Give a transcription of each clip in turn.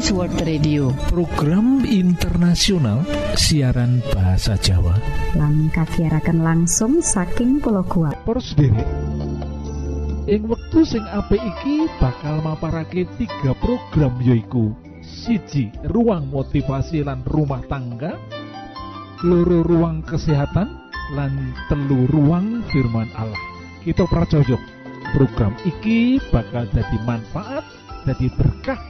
Adventist World Radio. Program internasional siaran bahasa Jawa. Lang kasiaraken langsung saking pulau kuat derek ing wektu sing apik iki bakal maparake tiga program yoiku siji ruang motivasi lan rumah tangga. Loro ruang kesehatan. Lan telu ruang firman Allah. Kita pracojok program iki bakal jadi manfaat jadi berkah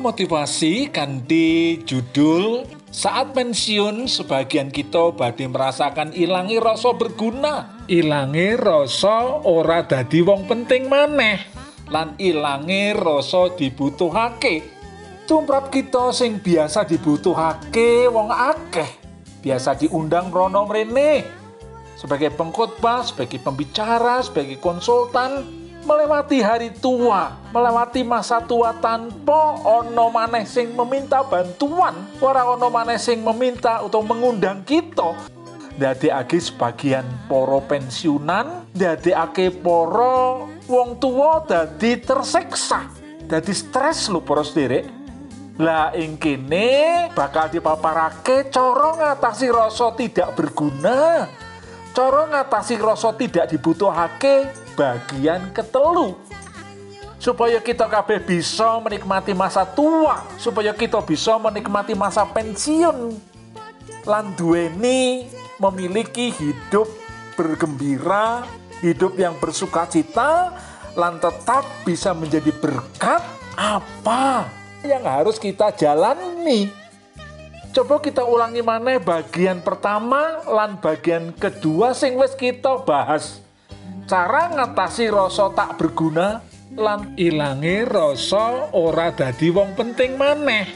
Motivasi kanthi judul Saat pensiun sebagian kita badhe merasakan ilangi rasa berguna. Ilangi rasa ora dadi wong penting maneh Lan ilangi rasa dibutuhake. Tumrap kita sing biasa dibutuhake wong akeh Biasa diundang rono mrene. Sebagai pengkhotbah, sebagai pembicara, sebagai konsultan melewati hari tua, melewati masa tua tanpa ono maneh sing meminta bantuan, ora ono maneh sing meminta atau mengundang kita. Dadekake sebagian poro pensiunan, dadekake poro wong tua dadi tersiksa, dadi stres lho para sederek. Lah ing kene bakal dipaparake cara ngatasi rasa tidak berguna. Cara ngatasi rasa tidak dibutuhake bagian ketelu. Supaya kita kabeh bisa menikmati masa tua, supaya kita bisa menikmati masa pensiun. Lan duweni memiliki hidup bergembira, hidup yang bersuka cita, lan tetap bisa menjadi berkat apa yang harus kita jalani. Coba kita ulangi mana bagian pertama lan bagian kedua sing wis kita bahas. Cara ngatasi rasa tak berguna lan ilangi rasa ora dadi wong penting maneh.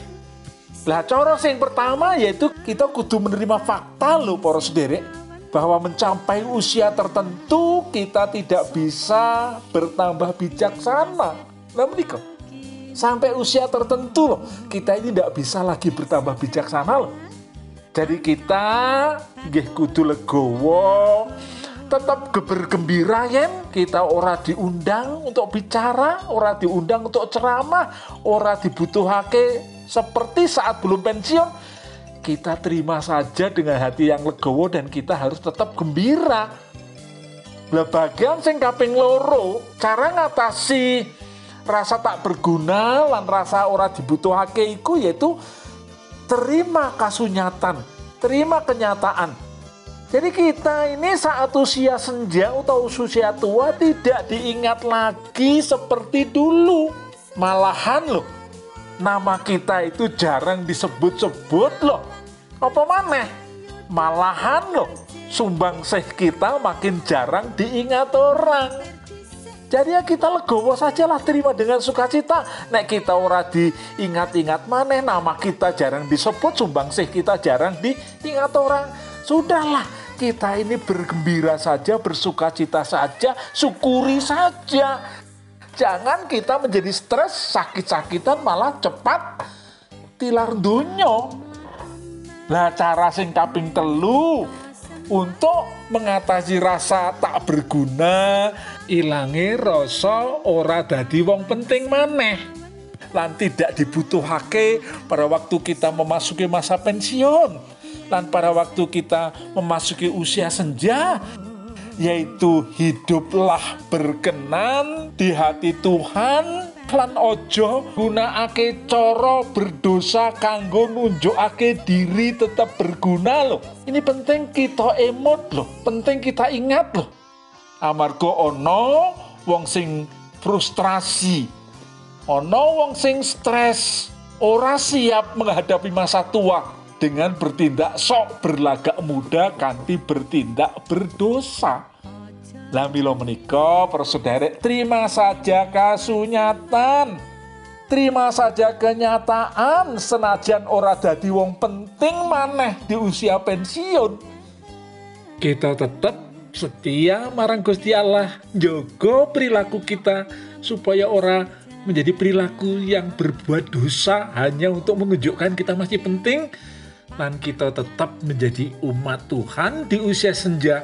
Lah cara sing pertama yaitu kita kudu menerima fakta lho para sederek bahwa mencapai usia tertentu kita tidak bisa bertambah bijaksana. Lah menikah sampai usia tertentu loh kita ini tidak bisa lagi bertambah bijaksana loh jadi kita nggih kudu legowo tetap bergembira yen kita ora diundang untuk bicara ora diundang untuk ceramah ora dibutuhake seperti saat belum pensiun. Kita terima saja dengan hati yang legowo dan kita harus tetap gembira. Lah bagian sing kaping loro cara ngatasi rasa tak berguna lan rasa ora dibutuhake iku yaitu terima kasunyatan, terima kenyataan. Jadi kita ini saat usia senja atau usia tua tidak diingat lagi seperti dulu. Malahan loh, nama kita itu jarang disebut-sebut loh. Apa maneh? Malahan loh, sumbang seh kita makin jarang diingat orang. Jadi ya kita legowo sajalah terima dengan sukacita. Nek kita ora diingat-ingat maneh nama kita jarang disebut, sumbangsih kita jarang diingat orang. Sudahlah, kita ini bergembira saja, bersukacita saja, syukuri saja. Jangan kita menjadi stres, sakit-sakitan malah cepat tilar dunyo. Lah cara sing kaping telu untuk mengatasi rasa tak berguna ilangi rasa ora dadi wong penting maneh lan tidak dibutuhake pada waktu kita memasuki masa pensiun lan pada waktu kita memasuki usia senja yaitu hiduplah berkenan di hati Tuhan. Lan ojo gunakake cara berdosa kanggo nunjukake diri tetap berguna loh. Ini penting kita emot loh penting kita ingat loh. Amarga ono wong sing frustrasi ono wong sing stres ora siap menghadapi masa tua dengan bertindak sok berlagak muda kanti bertindak berdosa. Lah milo menika persaudara terima saja kasunyatan. Terima saja kenyataan senajan ora dadi wong penting maneh di usia pensiun. Kita tetap setia marang Gusti Allah, jogo perilaku kita supaya ora menjadi perilaku yang berbuat dosa hanya untuk menunjukkan kita masih penting dan kita tetap menjadi umat Tuhan di usia senja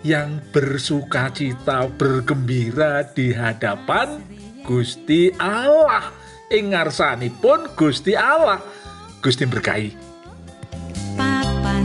yang bersuka cita, bergembira di hadapan Gusti Allah. Ing pun Gusti Allah. Gusti berkahi. papan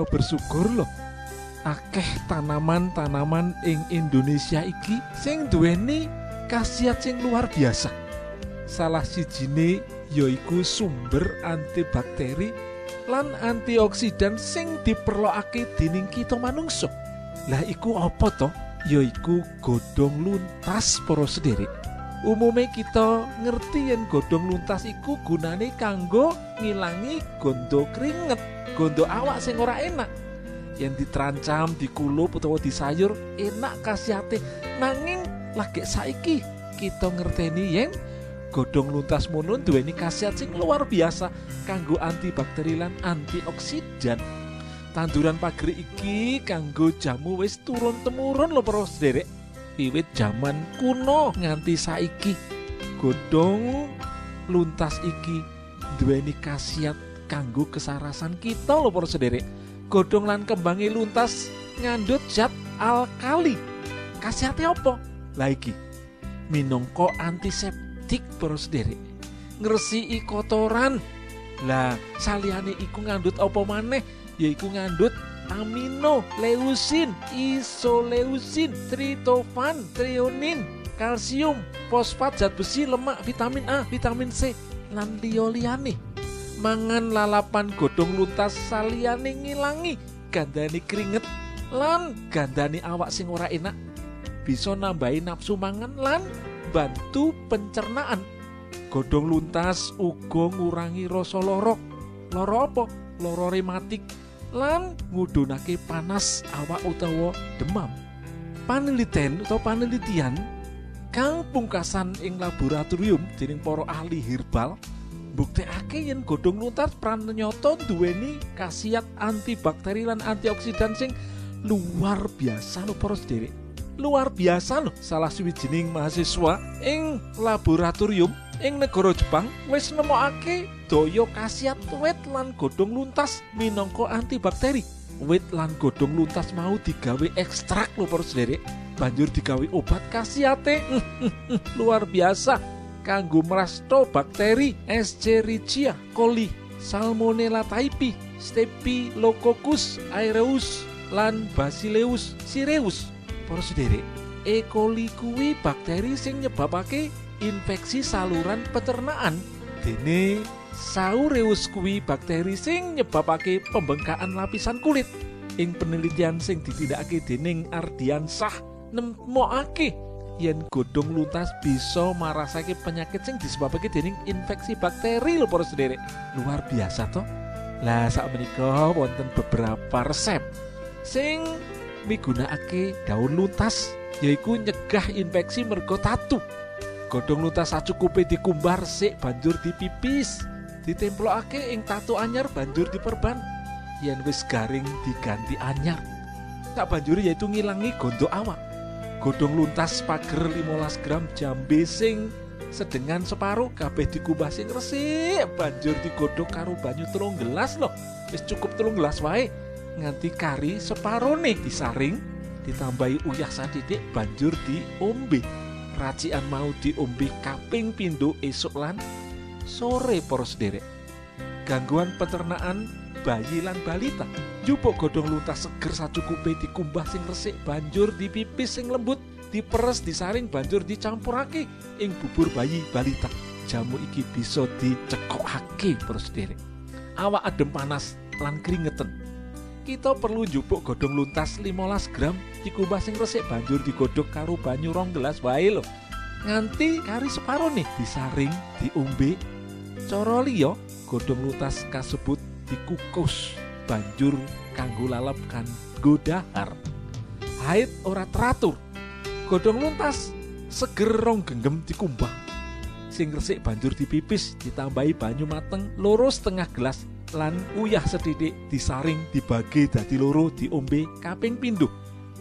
kita bersyukur loh. Akeh tanaman-tanaman ing Indonesia iki sing duweni khasiat sing luar biasa. Salah sijine yaiku sumber antibakteri lan antioksidan sing diperlokake dening kita manungsa. Lah iku apa to yaiku godhong luntas para sederek umume kita ngerti yen godhong luntas iku gunane kanggo ngilangi gondo keringet gondo awak sing ora enak. Yang diterancam dikulup utawa disayur enak kasihate nanging lagi saiki kita ngerteni yen godhong luntas mono duweni khasiat sing luar biasa kanggo antibakteri lan antioksidan. Tanduran pager iki kanggo jamu wis turun temurun lho para sederek wiwit jaman kuno nganti saiki. Godhong luntas iki duweni khasiat kanggo kesarasan kita lho para sederek godhong lan kembangi luntas ngandut zat alkali. Khasiate apa? Lah iki minangka antiseptik para sederek ngresiki kotoran. Lah saliyane iku ngandut apa maneh? Yaiku ngandut amino, leusin, isoleusin, tritofan, trionin, kalsium, fosfat, zat besi, lemak, vitamin A, vitamin C, lan liya-liyane. Mangan lalapan godhong luntas saliyane ngilangi gandani keringet lan gandani awak sing ora enak. Bisa nambahi nafsu mangan lan bantu pencernaan. Godhong luntas uga ngurangi rasa loro. Loro apa? Rematik lan ngudunake panas awak utawa demam. Paneliten utawa panelitian kang pungkasan ing laboratorium dening para ahli herbal mbuktekake yen godhong luntas pranyoto duweni khasiat antibakteri lan antioksidan sing luar biasa lho para sederek. Luar biasa lho salah suwijining mahasiswa ing laboratorium ing negara Jepang wis nemokake daya khasiat wit lan godhong luntas minangka antibakteri. Wit lan godhong luntas mau digawe ekstrak lho para sederek. Banjur digawe obat khasiate luar biasa kanggo merasto bakteri Escherichia coli, Salmonella typhi, Staphylococcus aureus lan Basileus cireus. Para sederek, E. coli kuwi bakteri sing nyebabake infeksi saluran pencernaan dene saureus kuwi bakteri sing nyebabake pembengkakan lapisan kulit. Ing penelitian sing ditindakake dening Ardiansah nemokake yen godhong luntas bisa marasake penyakit sing disebabake dening infeksi bakteri lho para sederek. Luar biasa toh. Lah saat menika wonten beberapa resep sing migunakake daun luntas yaiku nyegah infeksi mergo tatu godhong luntas sacukupe dikumbar sik banjur dipipis. Ditemplokake ing tato anyar banjur diperban. Yen wis garing diganti anyar. Tak banjur yaitu ngilangi gondo awak. Godhong luntas pager 15 gram jambe sing sedengan separuh kabeh dikumbah sing resik. Banjur digodhog karo banyu telung gelas loh. Wis cukup telung gelas wae. Nganti kari separuh nih disaring ditambahi uyah sadidik banjur diombe racikan mau diombe kaping pindho esuk lan sore para sederek. Gangguan pencernaan bayi lan balita. Jupuk godhong luntas seger sacukupe dikumbah sing resik banjur dipipis sing lembut diperes disaring banjur dicampurake ing bubur bayi balita. Jamu iki bisa dicekokake para sederek. Awak adem panas lan keringetan kita perlu njupuk godhong luntas 15 gram dikumbah sing resik banjur digodhog karo banyu rong gelas wae lho. Nganti kari separo nih disaring diombe cara liya godhong luntas kasebut dikukus banjur kanggo lalap kan godahar haid ora teratur. Godhong luntas seger rong genggam dikumbah. Sing resik banjur dipipis ditambahi banyu mateng loro setengah gelas lan uyah sedidik disaring dibagi dadi loro diombe. kaping pindho.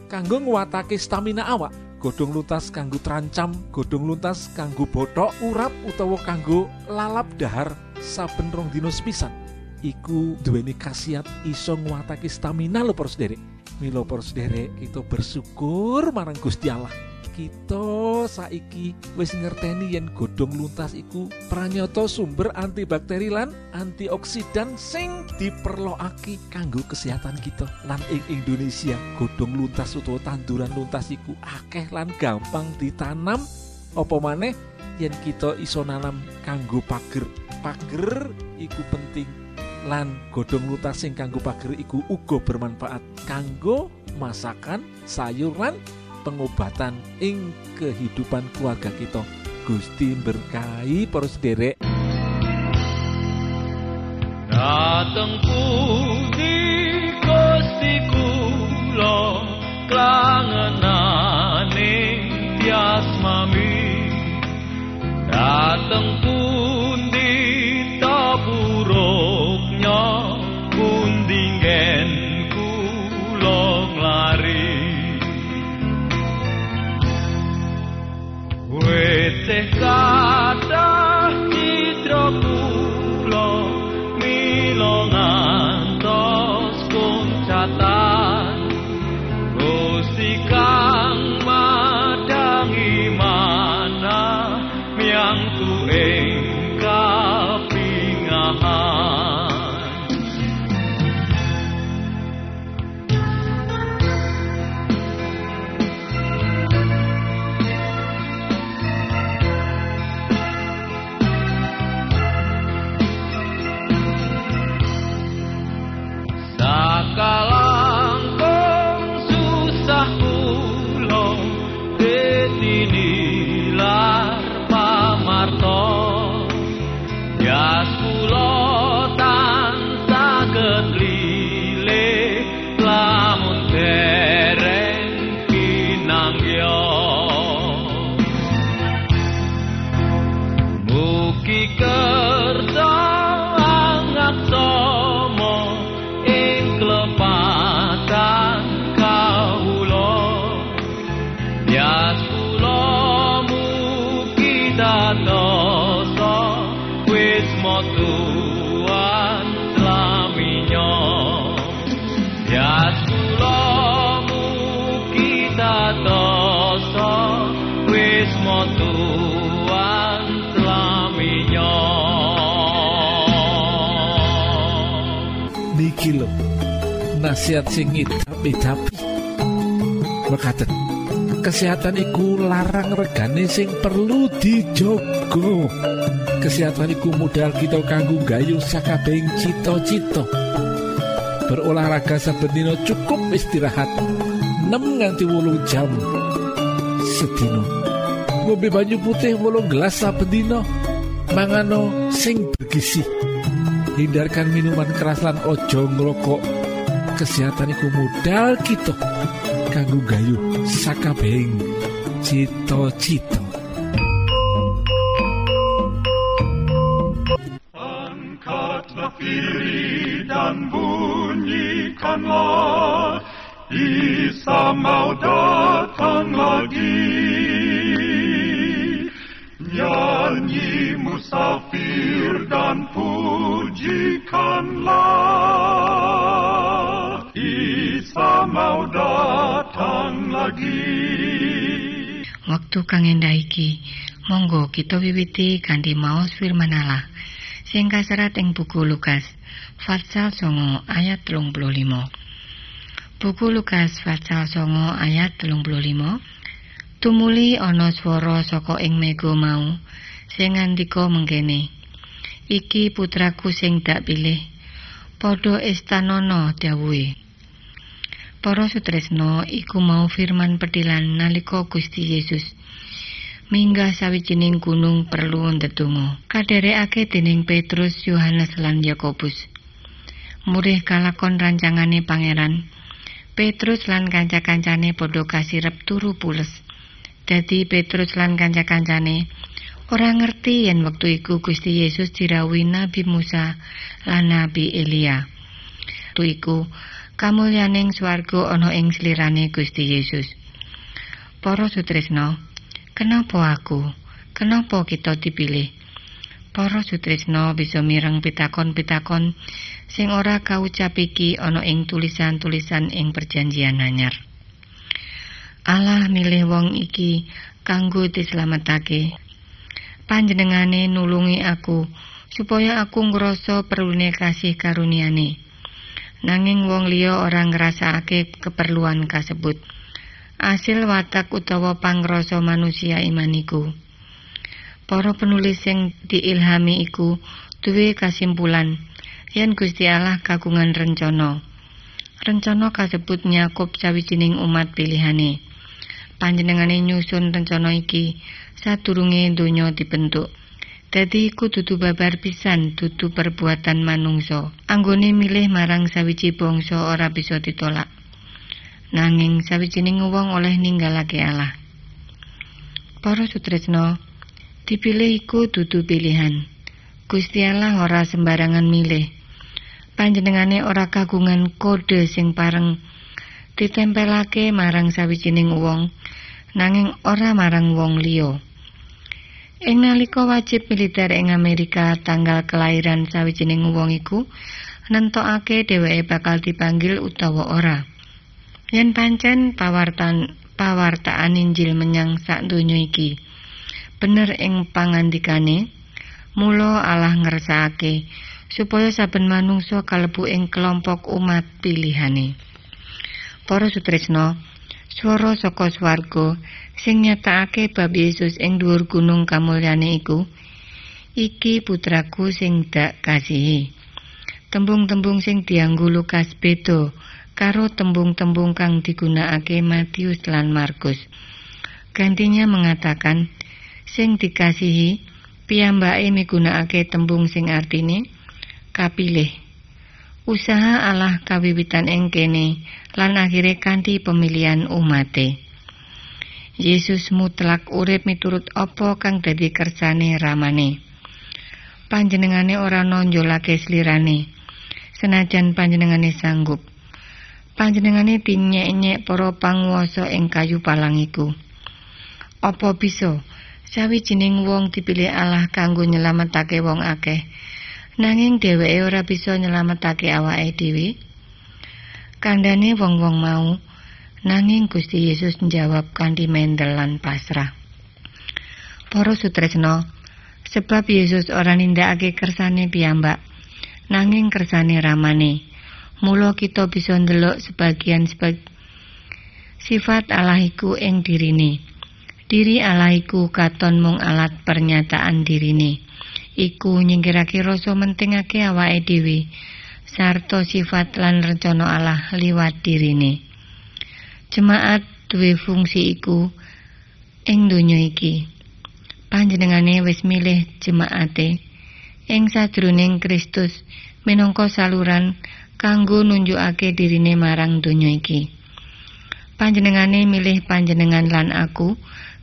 Kanggo nguwatake stamina awak godhong luntas kanggo terancam godhong luntas kanggo botok urap utawa kanggo lalap dahar saben rong sepisan. Iku duweni khasiat iso nguwatake stamina lho para sederek. Mila para sederek kita bersyukur marang Gusti Allah kita saiki wis ngerteni yen godhong luntas iku pranyata sumber antibakteri lan antioksidan sing diperlokake kanggo kesehatan kita. Lan ing Indonesia godhong luntas utawa tanduran luntas iku akeh lan gampang ditanam. Apa maneh? Yen kita iso nanam kanggo pager. Pager iku penting. Lan godhong luntas sing kanggo pager iku uga bermanfaat kanggo masakan sayur lan pengobatan ing kehidupan keluarga kita. Gusti berkahi para sederek. Dateng pundi Gusti kula klangenane tias mami dateng God. Lho nasihat sing tapi mekaten. Kesehatan iku larang regane sing perlu dijogo. Kesehatan iku modal kita kanggo gayu sakabehing cita-cita. Berolahraga saben dina cukup istirahat. 6 nganti 8 jam sedina. Ngombe banyu putih 8 gelas saben dina. Mangano sing bergizi hindarkan minuman keras lan ojo ngrokok. Kesehatan iku modal kita kanggo gayu sakabehing. Cita-cita Waktu kang endah iki, monggo kita wiwiti kanthi maos firman Allah sing kaserat ing buku Lukas pasal 9 ayat 35. Buku Lukas pasal 9 ayat 35. Tumuli ana swara saka ing mega mau sing ngandika mengkene. Iki putraku sing dak pilih. Padha estanana dawuhe. Para sutresna iku mau firman petilan nalika Gusti Yesus minggah sawijining gunung perlu ndedonga kadherekake dening Petrus, Yohanes lan Yakobus. Murih kalakon rancangane pangeran, Petrus lan kanca-kancane padha kasirep turu pules. Dadi Petrus lan kanca-kancane ora ngerti yen wektu iku Gusti Yesus dirawuhi Nabi Musa lan Nabi Elia. Tu iku kamulyaning swarga ana ing slirane Gusti Yesus. Para sutresna, kenapa aku? Kenapa kita dipilih? Para sutresna bisa mireng pitakon-pitakon sing ora kaucap iki ana ing tulisan-tulisan ing perjanjian anyar. Allah milih wong iki kanggo dislametake. Panjenengane nulungi aku supaya aku ngrasa perlune kasih karuniane. Nanging wong liya ora ngrasakake keperluan kasebut. Asil watak utawa pangrasa manusia imaniku. Para penulis sing diilhami iku duwe kasimpulan yen Gusti Allah kagungan rencana. Rencana kasebut nyakup sawijining umat pilihane. Panjenengane nyusun rencana iki sadurunge donya dibentuk. Dadi iku dudu babar pisan dudu perbuatan manungsa. Anggone milih marang sawiji bangsa ora bisa ditolak. Nanging sawijining wong oleh ninggalake Allah. Para sutresna, dipilih iku dudu pilihan. Gusti Allah ora sembarangan milih. Panjenengane ora kagungan kode sing pareng ditempelake marang sawijining wong, nanging ora marang wong liya. Ing nalika wajib militer ing Amerika tanggal kelahiran sawijining wong iku nentokake dheweke bakal dipanggil utawa ora. Yen pancen pawartan pawartaan Injil menyang sak donya iki bener ing pangandikane mula Allah ngersakake supaya saben manungsa kalebu ing kelompok umat pilihane. Para sutresna, swara saka swarga sing nyatakake bab Yesus ing dhuwur gunung kamulyane iku iki putraku sing dak kasihi. Tembung-tembung sing dianggo Lukas beda karo tembung-tembung kang digunakake Matius lan Markus. Gantinya mengatakan sing dikasihi piyambake migunakake tembung sing artine kapilih. Usaha Allah kawiwitan ing kene lan akhire kanthi pemilihan umate. Yesus mutlak urip miturut apa kang dadi kersane ramane. Panjenengane ora nonjolake slirane. Senajan panjenengane sanggup. Panjenengane dinyek-nyek para panguwasa ing kayu palang iku. Apa bisa sawijining wong dipilih Allah kanggo nyelametake wong akeh? Nanging dheweke ora bisa nyelametake awake dhewe. Kandhane wong-wong mau Nanging Gusti Yesus njawab kanthi mendel lan pasrah. Para sutresna, sebab Yesus ora nindakake kersane piyambak, nanging kersane ramane. Mula kita bisa ndelok sebagian sebag sifat Allah iku ing dirine. Diri Allah iku katon mung alat pernyataan dirine. Iku nyingkirake rasa mentingake awake dhewe sarta sifat lan rencana Allah liwat dirine. Jemaat duwe fungsi iku ing donya iki. Panjenengane wis milih jemaate ing sajroning Kristus minangka saluran kanggo nunjukake dirine marang donya iki. Panjenengane milih panjenengan lan aku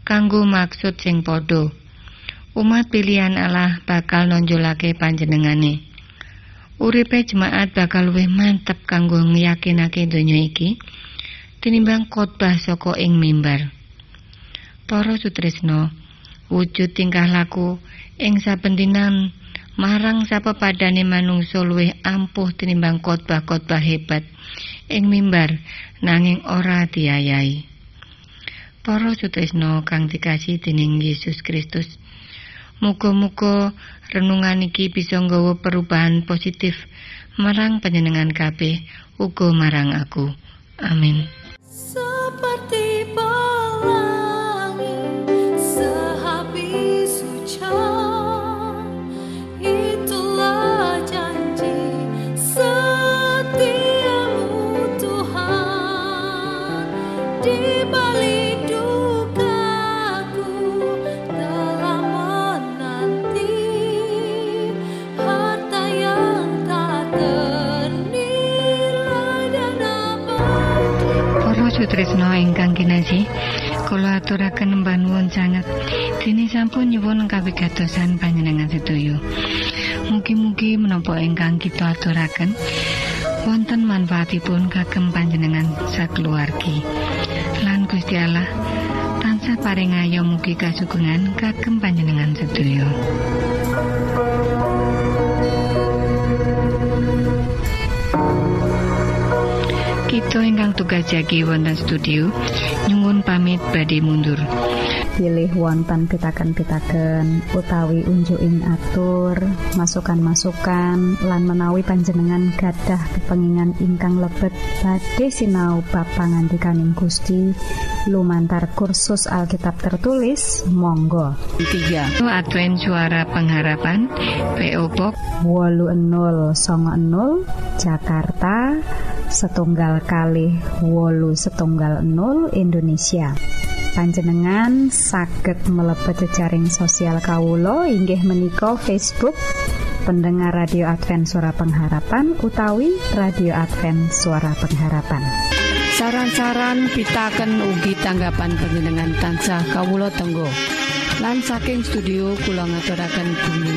kanggo maksud sing padha. Umat pilihan Allah bakal nonjolake panjenengane. Uripe jemaat bakal luwih mantep kanggo ngeyakinake donya iki tinimbang khotbah saka ing mimbar. Para sutresna, wujud tingkah laku ing saben dinan marang sapepadane manungsa luwih ampuh tinimbang khotbah-khotbah hebat ing mimbar nanging ora diayahi. Para sutresna kang dikasih dening Yesus Kristus, muga-muga renungan iki bisa nggawa perubahan positif marang panjenengan kabeh uga marang aku. Amin. Seperti kawigatosan panjenengan sedaya. Mugi-mugi menapa ingkang kita aturaken wonten manfaatipun kagem panjenengan sakeluargi. Lan Gusti Allah tansah paring ayo mugi kasugengan kagem panjenengan sedaya. Kita ingkang tugas jagi wonten studio nyuwun pamit badhe mundur. Pilih wonten pitaken-pitaken utawi unjuking atur masukan-masukan lan menawi panjenengan gadah kepengingan ingkang lebet badhe sinau bab pangantikaning Gusti. Lumantar kursus Alkitab tertulis monggo. 3 Advent Suara Pengharapan PO Box 80 Jakarta setunggal kali wolu setunggal 0 Indonesia panjenengan saged mlebet jejaring sosial Kawulo inggih menika Facebook pendengar radio Advent suara pengharapan utawi radio Advent suara pengharapan. Saran-saran pitaken ugi tanggapan panjenengan tansah kawulo tenggo. Lan saking studio kula ngaturaken bumi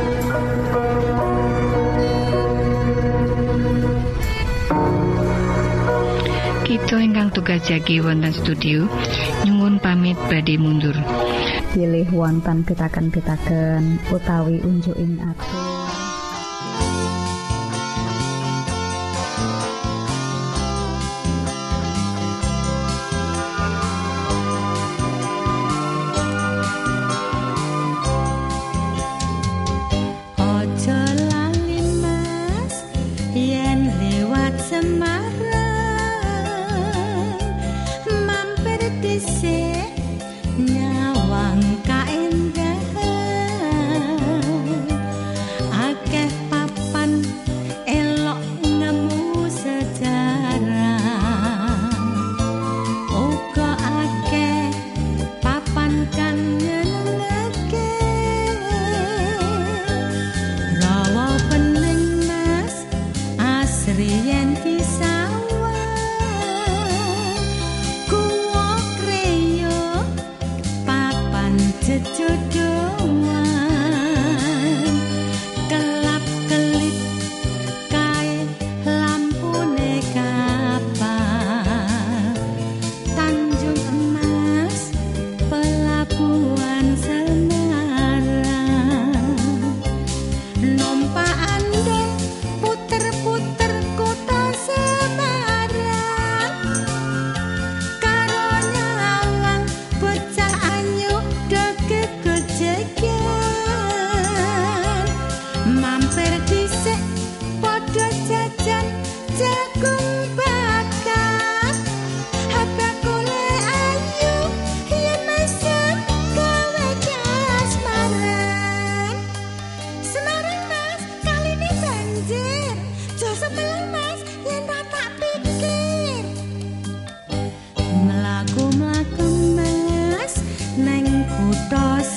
Ingkang tugas jagi wonten studio nyuwun pamit badhe mundur. pilih wonten pitaken-pitaken utawi unjuking atur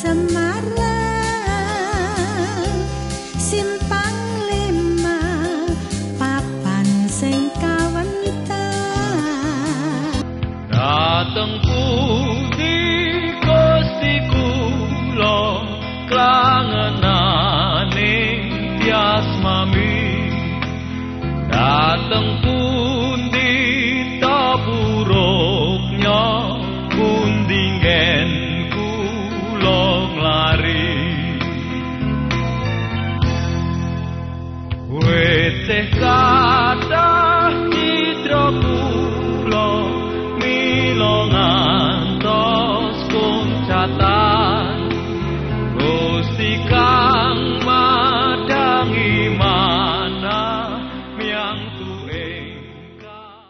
semara